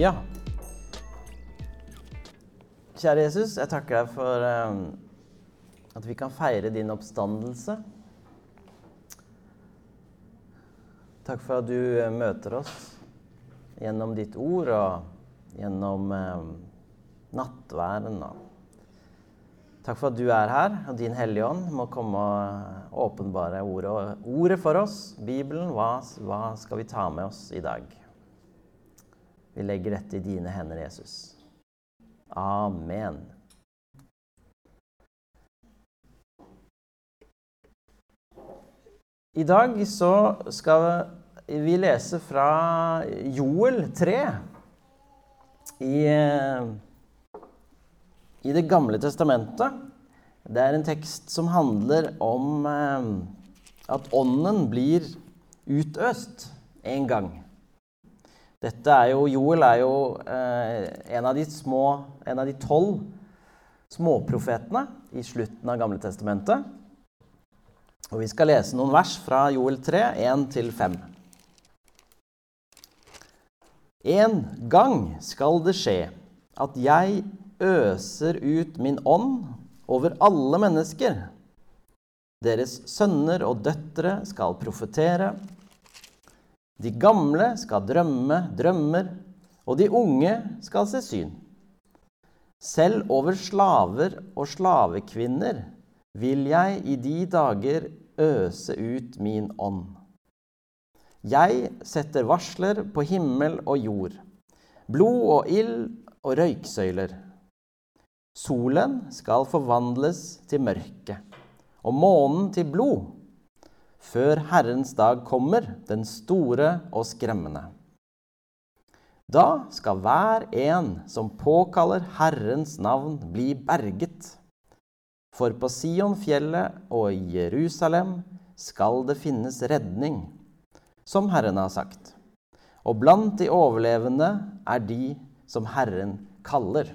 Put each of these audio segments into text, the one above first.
Ja. Kjære Jesus, jeg takker deg for um, at vi kan feire din oppstandelse. Takk for at du eh, møter oss gjennom ditt ord og gjennom eh, nattværen. Takk for at du er her, og din Hellige Ånd må komme og åpenbare ordet, ordet for oss. Bibelen, hva, hva skal vi ta med oss i dag? Vi legger dette i dine hender, Jesus. Amen. I dag så skal vi lese fra Joel 3 i, i Det gamle testamentet. Det er en tekst som handler om eh, at ånden blir utøst en gang. Dette er jo, Joel er jo eh, en av de små, en av de tolv småprofetene i slutten av Gamle testamentet. Og vi skal lese noen vers fra Joel 3, 1-5. En gang skal det skje at jeg øser ut min ånd over alle mennesker. Deres sønner og døtre skal profetere. De gamle skal drømme drømmer, og de unge skal se syn. Selv over slaver og slavekvinner vil jeg i de dager øse ut min ånd. Jeg setter varsler på himmel og jord, blod og ild og røyksøyler. Solen skal forvandles til mørke, og månen til blod, før Herrens dag kommer, den store og skremmende. Da skal hver en som påkaller Herrens navn, bli berget. For på Sion-fjellet og i Jerusalem skal det finnes redning, som Herren har sagt. Og blant de overlevende er de som Herren kaller.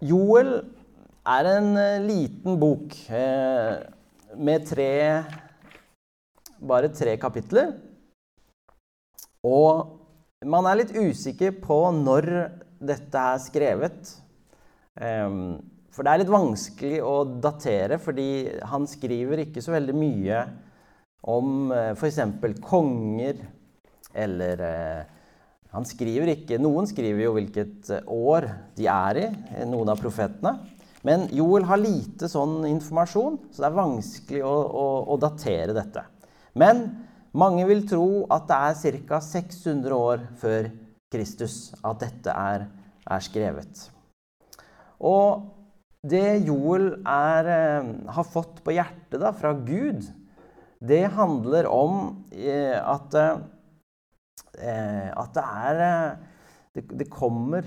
Joel er en eh, liten bok eh, med tre bare tre kapitler. Og man er litt usikker på når dette er skrevet. Um, for det er litt vanskelig å datere, fordi han skriver ikke så veldig mye om eh, f.eks. konger eller han skriver ikke, Noen skriver jo hvilket eh, år de er i, noen av profetene. Men Joel har lite sånn informasjon, så det er vanskelig å, å, å datere dette. Men mange vil tro at det er ca. 600 år før Kristus at dette er, er skrevet. Og det Joel er, eh, har fått på hjertet da, fra Gud, det handler om eh, at, eh, at det er det, det, kommer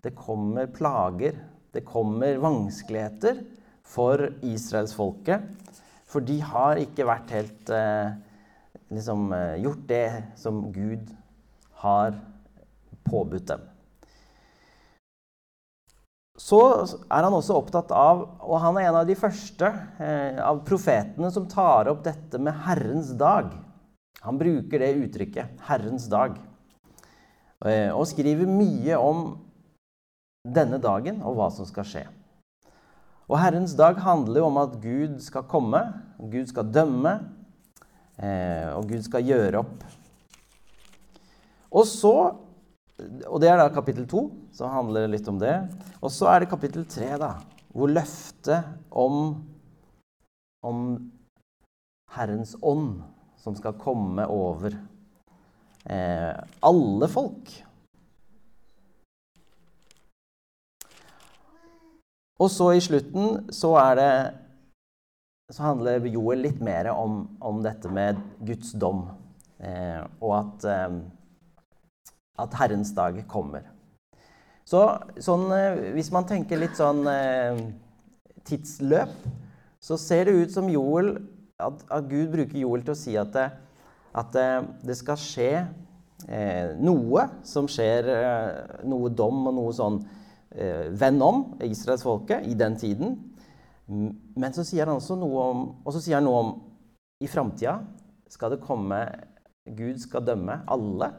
Det kommer plager, det kommer vanskeligheter for israelsfolket for de har ikke vært helt eh, liksom, eh, gjort det som Gud har påbudt dem. Så er han også opptatt av, og han er en av de første eh, av profetene som tar opp dette med Herrens dag. Han bruker det uttrykket 'Herrens dag' eh, og skriver mye om denne dagen og hva som skal skje. Og Herrens dag handler jo om at Gud skal komme, Gud skal dømme, eh, og Gud skal gjøre opp. Og så Og det er da kapittel to, som handler litt om det. Og så er det kapittel tre, da, hvor løftet om, om Herrens ånd som skal komme over eh, alle folk. Og så i slutten så det så handler Joel litt mer om, om dette med Guds dom. Eh, og at, eh, at, Herrens dag kommer. Så sånn, eh, hvis man tenker litt sånn eh, tidsløp, så ser det ut som Joel, at, at Gud bruker Joel til å si at det, at det, det skal skje eh, noe som skjer, eh, noe dom og noe sånn eh, venn om, israelsfolket, i den tiden. Men så sier han også noe om, og så sier han noe om i framtida skal det komme Gud skal dømme alle.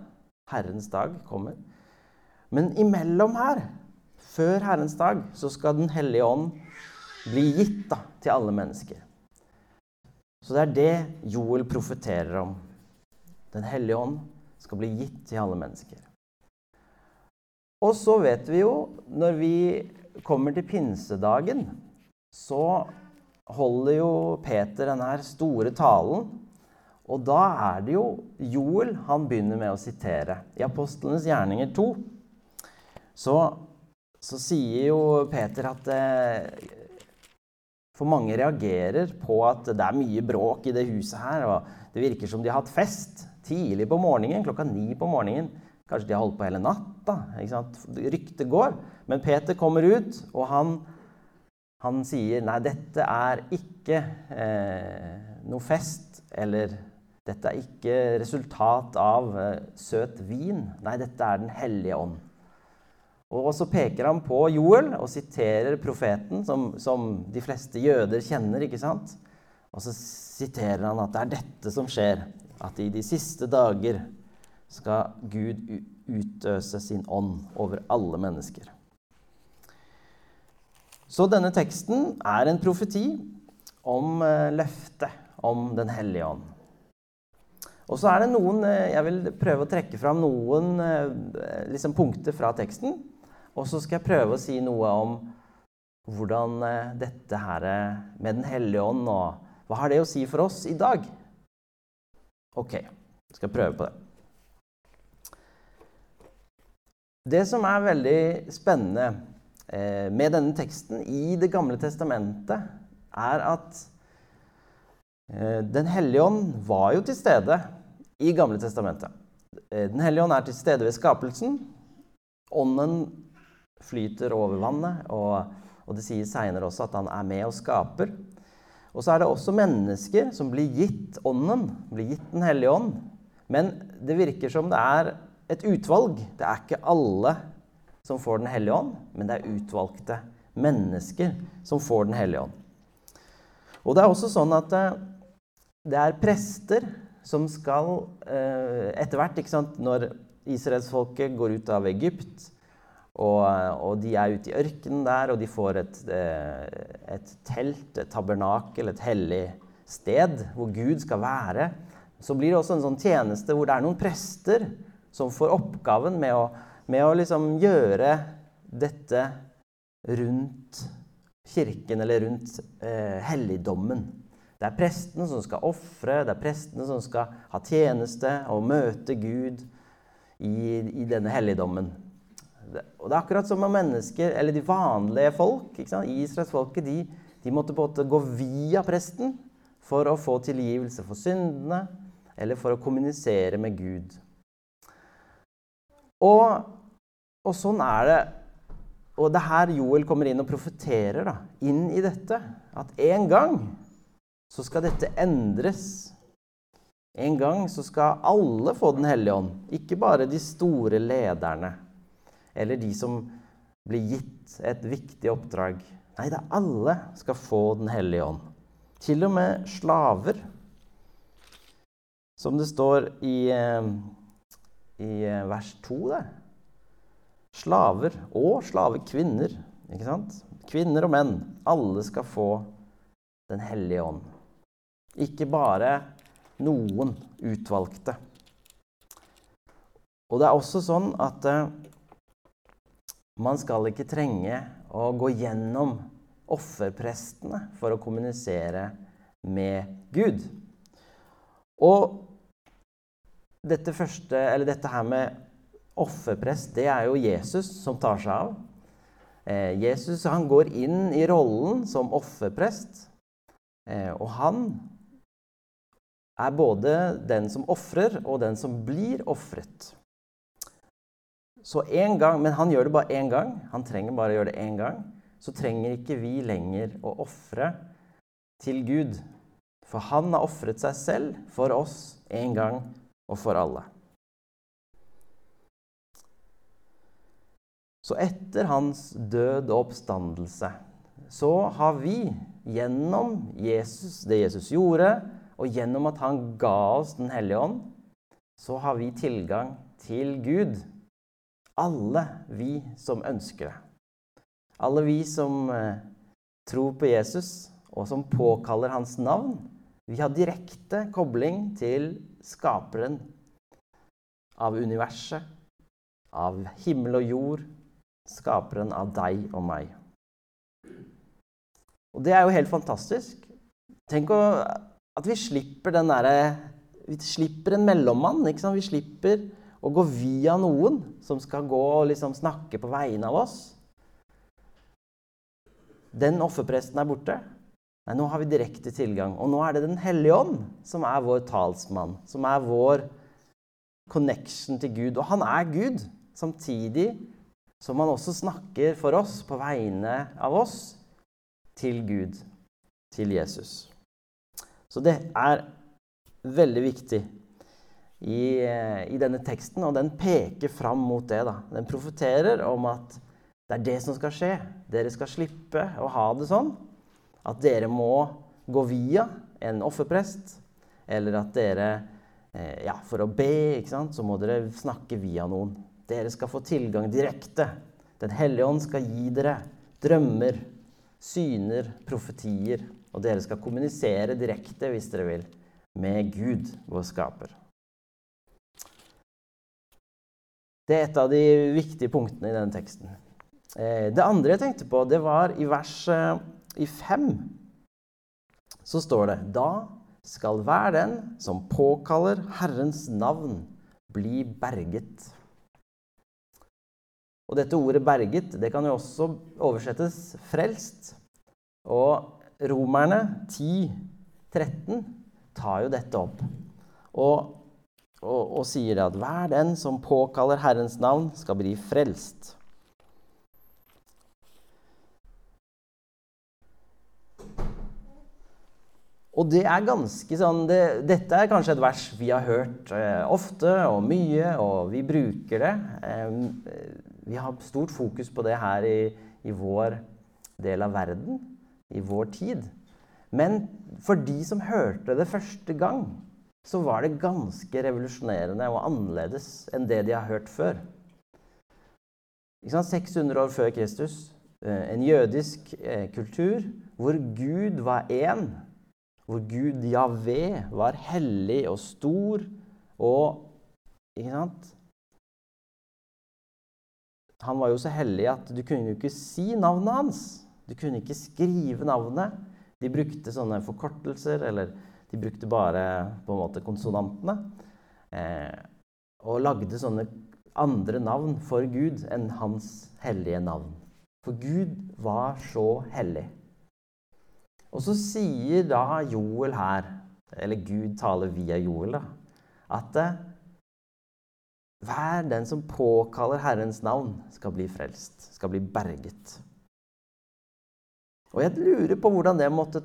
Herrens dag kommer. Men imellom her, før Herrens dag, så skal Den hellige ånd bli gitt da, til alle mennesker. Så det er det Joel profeterer om. Den hellige ånd skal bli gitt til alle mennesker. Og så vet vi jo, når vi kommer til pinsedagen, så holder jo Peter denne store talen. Og da er det jo Joel han begynner med å sitere. I Apostlenes gjerninger 2 så, så sier jo Peter at eh, For mange reagerer på at det er mye bråk i det huset her. og Det virker som de har hatt fest tidlig på morgenen, klokka ni på morgenen. Kanskje de har holdt på hele natta. Ryktet går. Men Peter kommer ut, og han, han sier nei, dette er ikke eh, noe fest eller dette er ikke resultat av eh, søt vin. Nei, dette er Den hellige ånd. Og så peker han på Joel og siterer profeten, som, som, de fleste jøder kjenner. ikke sant? Og så siterer han at det er dette som skjer. At i de siste dager skal Gud utøse sin ånd over alle mennesker. Så denne teksten er en profeti om eh, løftet om Den hellige ånd. Og så er det noen eh, Jeg vil prøve å trekke fram noen eh, liksom, punkter fra teksten. Og så skal jeg prøve å si noe om hvordan eh, dette her med Den hellige ånd og Hva har det å si for oss i dag? Ok, jeg skal prøve på det. Det som er veldig spennende med denne teksten i Det gamle testamentet, er at Den hellige ånd var jo til stede i Gamle testamentet. Eh, Den hellige ånd er til stede ved skapelsen. Ånden flyter over vannet, og, og det sies seinere også at han er med og skaper. Og så er det også mennesker som blir gitt ånden, blir gitt Den hellige ånd. Men det virker som det er et utvalg. Det er ikke alle som får Den hellige ånd, men det er utvalgte mennesker som får Den hellige ånd. Og det er også sånn at eh, det er prester som skal eh, etter hvert, ikke sant, når israelsfolket går ut av Egypt, og, og, de er ute i ørkenen der, og de får et, eh, et telt, et tabernakel, et hellig sted hvor Gud skal være, så blir det også en sånn tjeneste hvor det er noen prester som får oppgaven med å, med å liksom gjøre dette rundt kirken, eller rundt eh, helligdommen. Det er prestene som skal ofre, det er prestene som skal ha tjeneste og møte Gud i, i denne helligdommen. Og det er akkurat som om mennesker, eller de vanlige folk. Israelsfolket de, de måtte på en måte gå via presten for å få tilgivelse for syndene eller for å kommunisere med Gud. Og, og sånn er det. Og det er her Joel kommer inn og profeterer da, inn i dette. At en gang så skal dette endres. En gang så skal alle få Den hellige ånd, ikke bare de store lederne eller de som blir gitt et viktig oppdrag. Nei, det er alle skal få Den hellige ånd. Til og med slaver. Som det står i, eh, i eh, vers 2 det. Slaver og slavekvinner. Ikke sant? Kvinner og menn. Alle skal få Den hellige ånd. Ikke bare noen utvalgte. Og det er også sånn at uh, man skal ikke trenge å gå gjennom offerprestene for å kommunisere med Gud. Og dette, første, dette her med offerprest, det er jo Jesus som tar seg av. Eh, Jesus han går inn i rollen som offerprest, eh, og han er både den som ofrer, og den som blir ofret. Så en gang, Men han gjør det bare én gang. Han trenger bare å gjøre det én gang. Så trenger ikke vi lenger å ofre til Gud. For han har ofret seg selv for oss en gang og for alle. Så etter hans død og oppstandelse så har vi gjennom Jesus, det Jesus gjorde, og gjennom at han ga oss Den hellige ånd, så har vi tilgang til Gud. Alle vi som ønsker det. Alle vi som eh, tror på Jesus, og som påkaller hans navn. Vi har direkte kobling til skaperen av universet, av himmel og jord, skaperen av deg og meg. Og det er jo helt fantastisk. Tenk å, at vi slipper den derre Vi slipper en mellommann. ikke sant? Vi slipper å gå via noen som skal gå og liksom snakke på vegne av oss. Den offerpresten er borte. Nei, nå har vi direkte tilgang. Og nå er det Den hellige ånd som er vår talsmann, som er vår connection til Gud. Og han er Gud, samtidig som han også snakker for oss på vegne av oss til Gud, til Jesus. Så det er veldig viktig i, i, denne teksten, og den peker fram mot det. da. Den profeterer om at det er det som skal skje. Dere skal slippe å ha det sånn. At dere må gå via en offerprest, eller at dere eh, Ja, for å be, ikke sant, så må dere snakke via noen. Dere skal få tilgang direkte. Den hellige ånd skal gi dere drømmer, syner, profetier. Og dere skal kommunisere direkte, hvis dere vil, med Gud, vår skaper. Det er et av de viktige punktene i denne teksten. Eh, det andre jeg tenkte på, det var i vers eh, i fem. Så står det Da skal hver den som påkaller Herrens navn, bli berget. Og dette ordet 'berget' det kan jo også oversettes 'frelst'. Og romerne 10, 13 tar jo dette opp og, og, og sier at hver den som påkaller Herrens navn, skal bli frelst. Og det er ganske sånn det, Dette er kanskje et vers vi har hørt eh, ofte og mye, og vi bruker det. Eh, vi har stort fokus på det her i, i vår del av verden, i vår tid. Men for de som hørte det første gang, så var det ganske revolusjonerende og annerledes enn det de har hørt før. 600 år før Kristus, eh, en jødisk eh, kultur hvor Gud var én, hvor Gud Javé var hellig og stor og ikke sant? Han var jo så hellig at du kunne jo ikke si navnet hans. Du kunne ikke skrive navnet. De brukte sånne forkortelser, eller de brukte bare på en måte konsonantene. Eh, og lagde sånne andre navn for Gud enn hans hellige navn. For Gud var så hellig. Og så sier da Joel her, eller Gud taler via Joel, da, at eh, hver den som påkaller Herrens navn, skal bli frelst, skal bli berget. Og jeg lurer på hvordan det måtte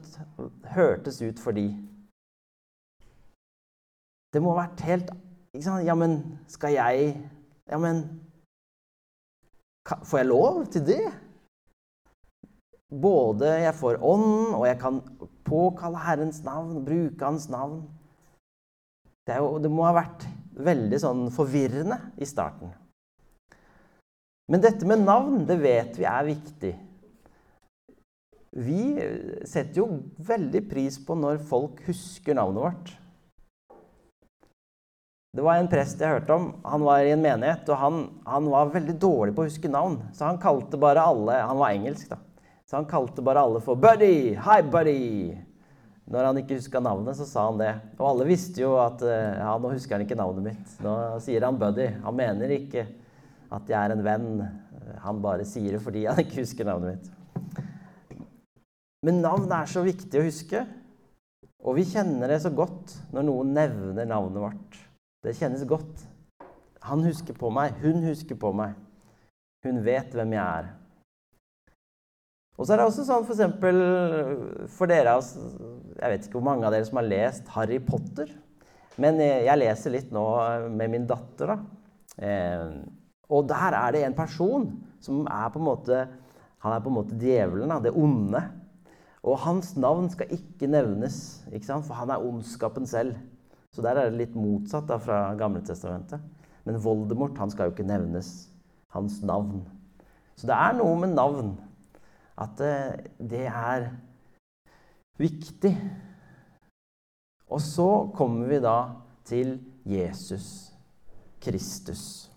hørtes ut for de. Det må ha vært helt ikke sant? Ja, men skal jeg Ja, men Får jeg lov til det? Både jeg får ånd, og jeg kan påkalle Herrens navn, bruke Hans navn. Det, jo, det må ha vært veldig sånn forvirrende i starten. Men dette med navn, det vet vi er viktig. Vi setter jo veldig pris på når folk husker navnet vårt. Det var en prest jeg hørte om. Han var i en menighet, og han, han, var veldig dårlig på å huske navn. Så han kalte bare alle Han var engelsk, da. Så han kalte bare alle for 'Buddy! Hi, buddy!' Når han ikke huska navnet, så sa han det. Og alle visste jo at eh, ja, nå husker han ikke navnet mitt. Nå sier han Buddy. Han mener ikke at jeg er en venn. Han bare sier det fordi han ikke husker navnet mitt. Men navn er så viktig å huske. Og vi kjenner det så godt når noen nevner navnet vårt. Det kjennes godt. Han husker på meg. Hun husker på meg. Hun vet hvem jeg er. Og så er det også sånn for eksempel for dere Jeg vet ikke hvor mange av dere som har lest Harry Potter. Men jeg leser litt nå med min datter. da. Eh, og der er det en person som er på en måte Han er på en måte djevelen, det onde. Og hans navn skal ikke nevnes, ikke sant? for han er ondskapen selv. Så der er det litt motsatt da, fra Gamletestamentet. Men Voldemort han skal jo ikke nevnes. Hans navn. Så det er noe med navn. At eh, det er viktig. Og så kommer vi da til Jesus Kristus.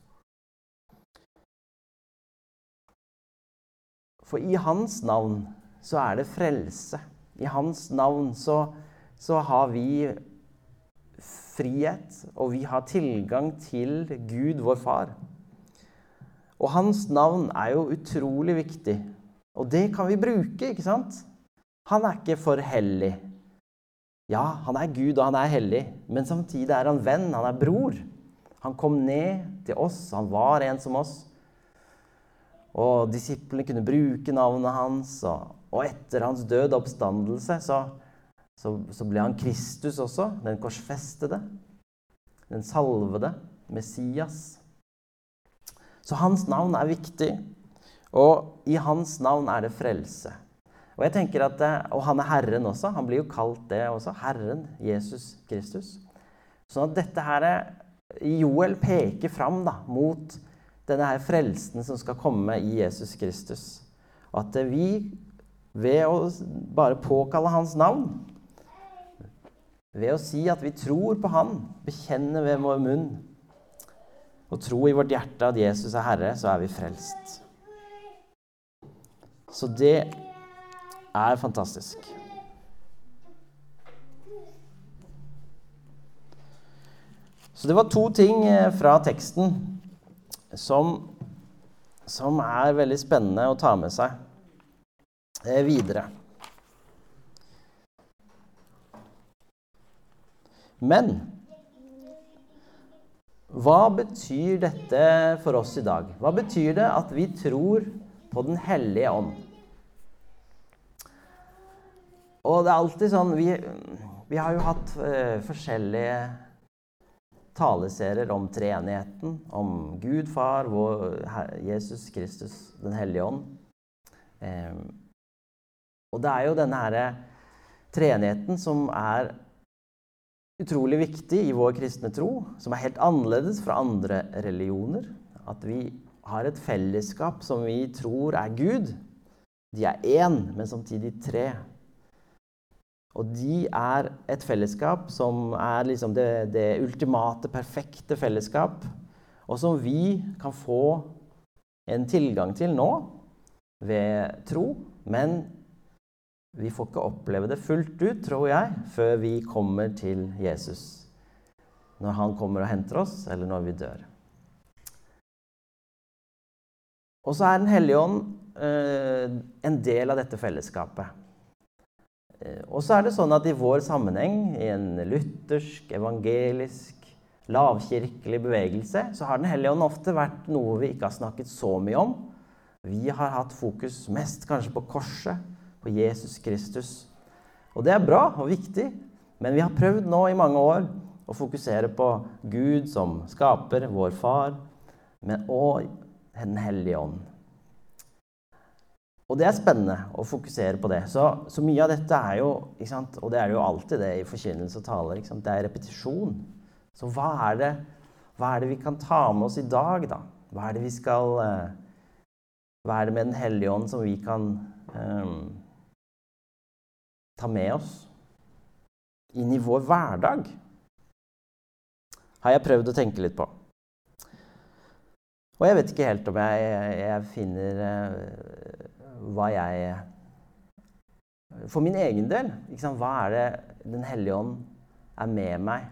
For i hans navn så er det frelse. I hans navn så, så har vi frihet, og vi har tilgang til Gud, vår far. Og hans navn er jo utrolig viktig, og det kan vi bruke, ikke sant? Han er ikke for hellig. Ja, han er Gud, og han er hellig, men samtidig er han venn, han er bror. Han kom ned til oss, han var en som oss. Og disiplene kunne bruke navnet hans. Og, etter hans død og oppstandelse så, så, så, ble han Kristus også, den korsfestede. Den salvede Messias. Så hans navn er viktig, og i hans navn er det frelse. Og jeg tenker at, eh, og han er Herren også. Han blir jo kalt det også. Herren Jesus Kristus. Sånn at dette her Joel peker fram da, mot denne her frelsen som skal komme i Jesus Kristus. At vi, ved å bare påkalle hans navn, ved å si at vi tror på han, bekjenne ved vår munn og tro i vårt hjerte at Jesus er Herre, så er vi frelst. Så det er fantastisk. Så det var to ting eh, fra teksten som, som er veldig spennende å ta med seg eh, videre. Men hva betyr dette for oss i dag? Hva betyr det at vi tror på Den hellige ånd? Og det er alltid sånn Vi, vi har jo hatt uh, forskjellige taleserier om treenigheten, om Gud far, vår, Jesus Kristus, Den hellige ånd. Um, og det er jo denne herre treenigheten som er utrolig viktig i vår kristne tro, som er helt annerledes fra andre religioner. At vi har et fellesskap som vi tror er Gud. De er én, men samtidig tre. Og de er et fellesskap som er liksom det, det, ultimate, perfekte fellesskap, og som vi kan få en tilgang til nå ved tro. Men vi får ikke oppleve det fullt ut, tror jeg, før vi kommer til Jesus. Når han kommer og henter oss, eller når vi dør. Og så er Den hellige ånd eh, en del av dette fellesskapet. Eh, og så er det sånn at i vår sammenheng, i en luthersk, evangelisk, lavkirkelig bevegelse, så har Den hellige ånd ofte vært noe vi ikke har snakket så mye om. Vi har hatt fokus mest kanskje på korset, på Jesus Kristus. Og det er bra og viktig, men vi har prøvd nå i mange år å fokusere på Gud som skaper, vår far, men òg Den hellige ånd. Og det er spennende å fokusere på det. Så, så mye av dette er jo Og det er jo alltid det i forkynnelse og taler. Det er repetisjon. Så hva er, det, hva er det vi kan ta med oss i dag, da? Hva er det vi skal eh, Hva er det med Den hellige ånd som vi kan um, ta med oss inn i vår hverdag? Har jeg prøvd å tenke litt på. Og jeg vet ikke helt om jeg, jeg, finner uh, hva jeg For min egen del, hva er det Den hellige ånd er med meg?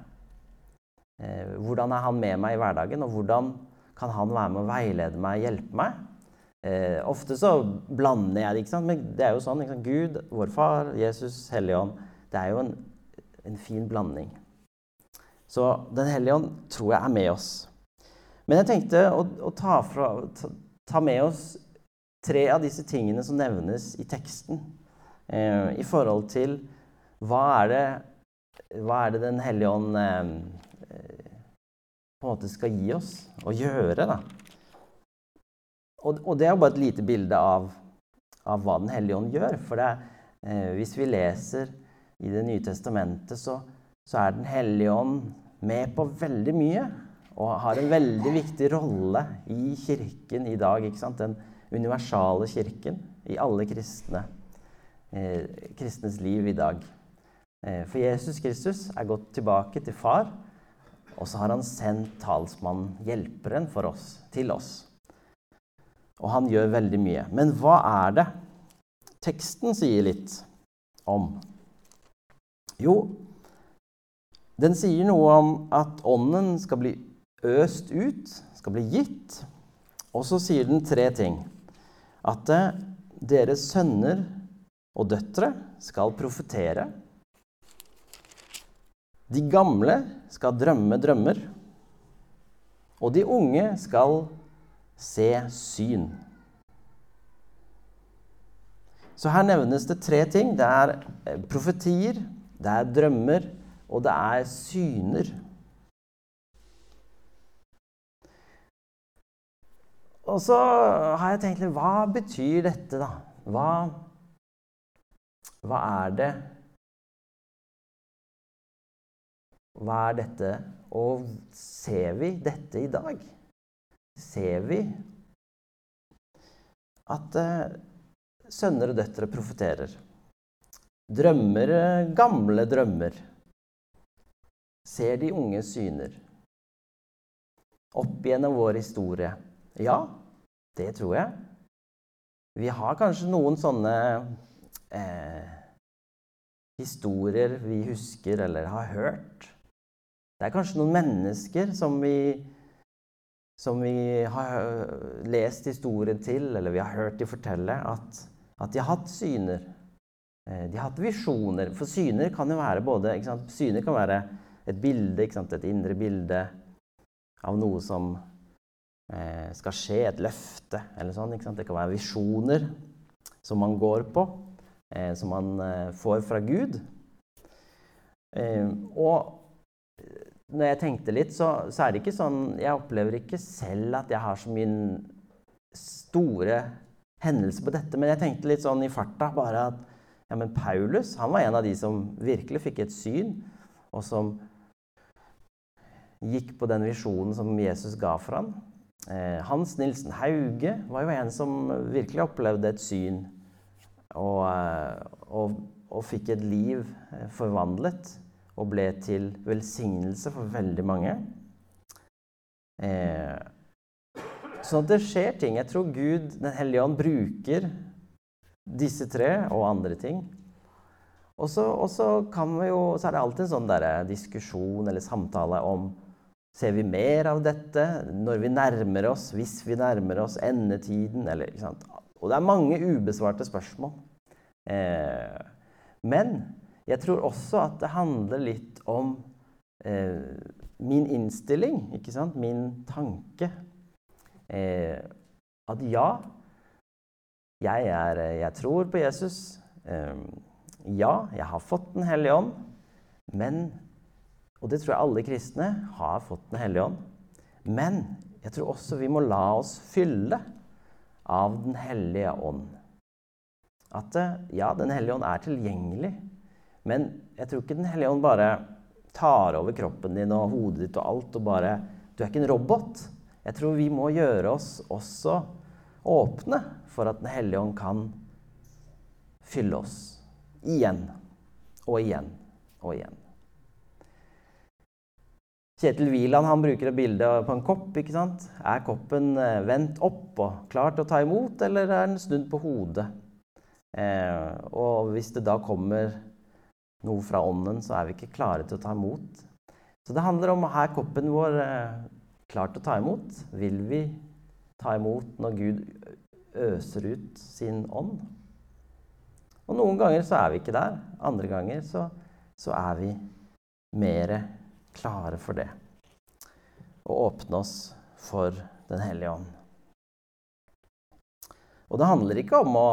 Eh, hvordan er han med meg i hverdagen, og hvordan kan han være med å veilede meg, hjelpe meg? Eh, ofte så blander jeg det, ikke sant? men det er jo sånn. Gud, vår far, Jesus, Helligånd. Det er jo en, en fin blanding. Så Den hellige ånd tror jeg er med oss. Men jeg tenkte å, å ta, fra, ta, ta, med oss tre av disse tingene som nevnes i teksten, eh, i forhold til hva er det, hva er det Den hellige ånd eh, på en måte skal gi oss å gjøre. da. Og, og, det er jo bare et lite bilde av, av hva Den hellige ånd gjør. For det, eh, hvis vi leser i Det nye testamentet, så, så er Den hellige ånd med på veldig mye. Og har en veldig viktig rolle i kirken i dag. Den universale kirken i alle kristne, eh, kristnes liv i dag. Eh, for Jesus Kristus er gått tilbake til far, og så har han sendt talsmannen, hjelperen, for oss, til oss. Og han gjør veldig mye. Men hva er det teksten sier litt om? Jo, den sier noe om at ånden skal bli øst ut, skal bli gitt. Og så sier den tre ting. At eh, deres sønner og døtre skal profetere. De gamle skal drømme drømmer, og de unge skal se syn. Så her nevnes det tre ting. Det er eh, profetier, det er drømmer, og det er syner. Og så har jeg tenkt litt Hva betyr dette, da? Hva, hva er det Hva er dette? Og ser vi dette i dag? Ser vi at eh, sønner og døtre profeterer? Drømmer eh, gamle drømmer? Ser de unge syner? Opp gjennom vår historie? Ja, det tror jeg. Vi har kanskje noen sånne eh, historier vi husker eller har hørt. Det er kanskje noen mennesker som vi, som vi har øh, lest historien til, eller vi har hørt de fortelle, at, at de har hatt syner. Eh, de har hatt visjoner. For syner kan jo være både Syner kan være et bilde, et indre bilde av noe som eh, skal skje, et løfte eller sånn. Det kan være visjoner som man går på, eh, som man eh, får fra Gud. Eh, og når jeg tenkte litt, så, så, er det ikke sånn Jeg opplever ikke selv at jeg har så mye store hendelser på dette, men jeg tenkte litt sånn i farta bare at ja, men Paulus han var en av de som virkelig fikk et syn, og som gikk på den visjonen som Jesus ga for ham. Eh, Hans Nilsen Hauge var jo en som virkelig opplevde et syn og, eh, og, og fikk et liv eh, forvandlet og ble til velsignelse for veldig mange. Eh, sånn at det skjer ting. Jeg tror Gud, Den hellige ånd, bruker disse tre og andre ting. Og så, kan vi jo, så er det alltid en sånn der diskusjon eller samtale om Ser vi mer av dette når vi nærmer oss, hvis vi nærmer oss endetiden? Eller, Og det er mange ubesvarte spørsmål. Eh, men jeg tror også at det handler litt om eh, min innstilling, ikke sant? Min tanke. Eh, at ja, jeg, er, jeg, tror på Jesus. Eh, ja, jeg har fått Den hellige ånd. Men Og det tror jeg alle kristne har fått Den hellige ånd. Men jeg tror også vi må la oss fylle av Den hellige ånd. At eh, ja, Den hellige ånd er tilgjengelig. Men jeg tror ikke Den hellige ånd bare tar over kroppen din og hodet ditt og alt og bare Du er ikke en robot. Jeg tror vi må gjøre oss også åpne for at Den hellige ånd kan fylle oss igjen og igjen og igjen. Kjetil Wieland han bruker et bilde på en kopp. ikke sant? Er koppen eh, vendt opp og klar til å ta imot, eller er den snudd på hodet? Eh, og hvis det da kommer noe fra ånden, så er vi ikke klare til å ta imot. Så det handler om å ha koppen vår eh, klar til å ta imot. Vil vi ta imot når Gud øser ut sin ånd? Og noen ganger så er vi ikke der. Andre ganger så, så er vi mer klare for det. Og åpne oss for Den hellige ånd. Og det handler ikke om å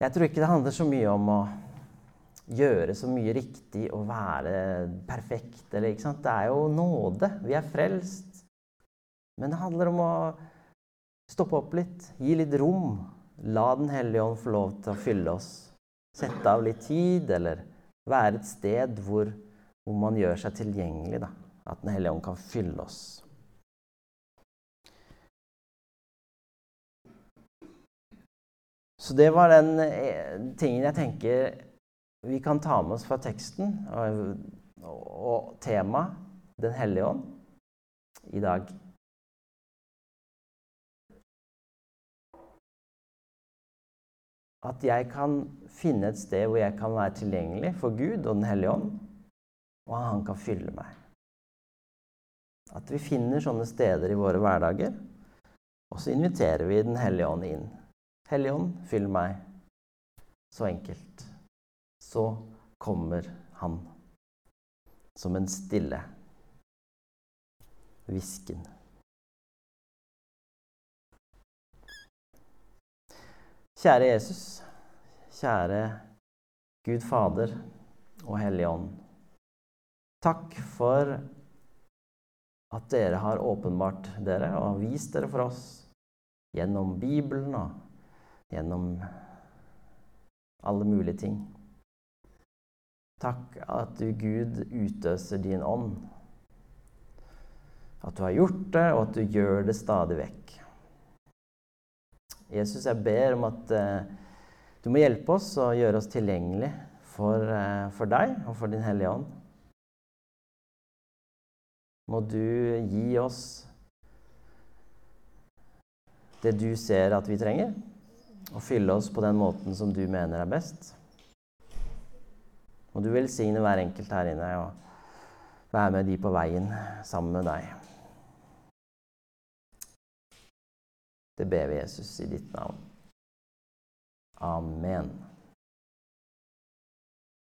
Jeg tror ikke det handler så mye om å gjøre så mye riktig og være perfekt. Eller, det er jo nåde. Vi er frelst. Men det handler om å stoppe opp litt, gi litt rom. La Den hellige ånd få lov til å fylle oss. Sette av litt tid, eller være et sted hvor, hvor man gjør seg tilgjengelig. Da. At Den hellige ånd kan fylle oss. Så det var den eh, tingen jeg tenker vi kan ta med oss fra teksten og, og temaet Den hellige ånd i dag. At jeg kan finne et sted hvor jeg kan være tilgjengelig for Gud og Den hellige ånd, og han kan fylle meg. At vi finner sånne steder i våre hverdager, og så inviterer vi Den hellige ånd inn. Hellige ånd, fyll meg. Så enkelt. Så kommer han som en stille hvisken. Kjære Jesus, kjære Gud Fader og Hellige Ånd. Takk for at dere har åpenbart dere og vist dere for oss gjennom Bibelen og gjennom alle mulige ting. Takk at du, Gud, utøser din ånd. At du har gjort det, og at du gjør det stadig vekk. Jesus, jeg ber om at eh, du må hjelpe oss og gjøre oss tilgjengelig for, eh, for deg og for Din Hellige Ånd. Må du gi oss det du ser at vi trenger, og fylle oss på den måten som du mener er best. Må du velsigne hver enkelt her inne og være med de på veien sammen med deg. Det ber vi Jesus i ditt navn. Amen.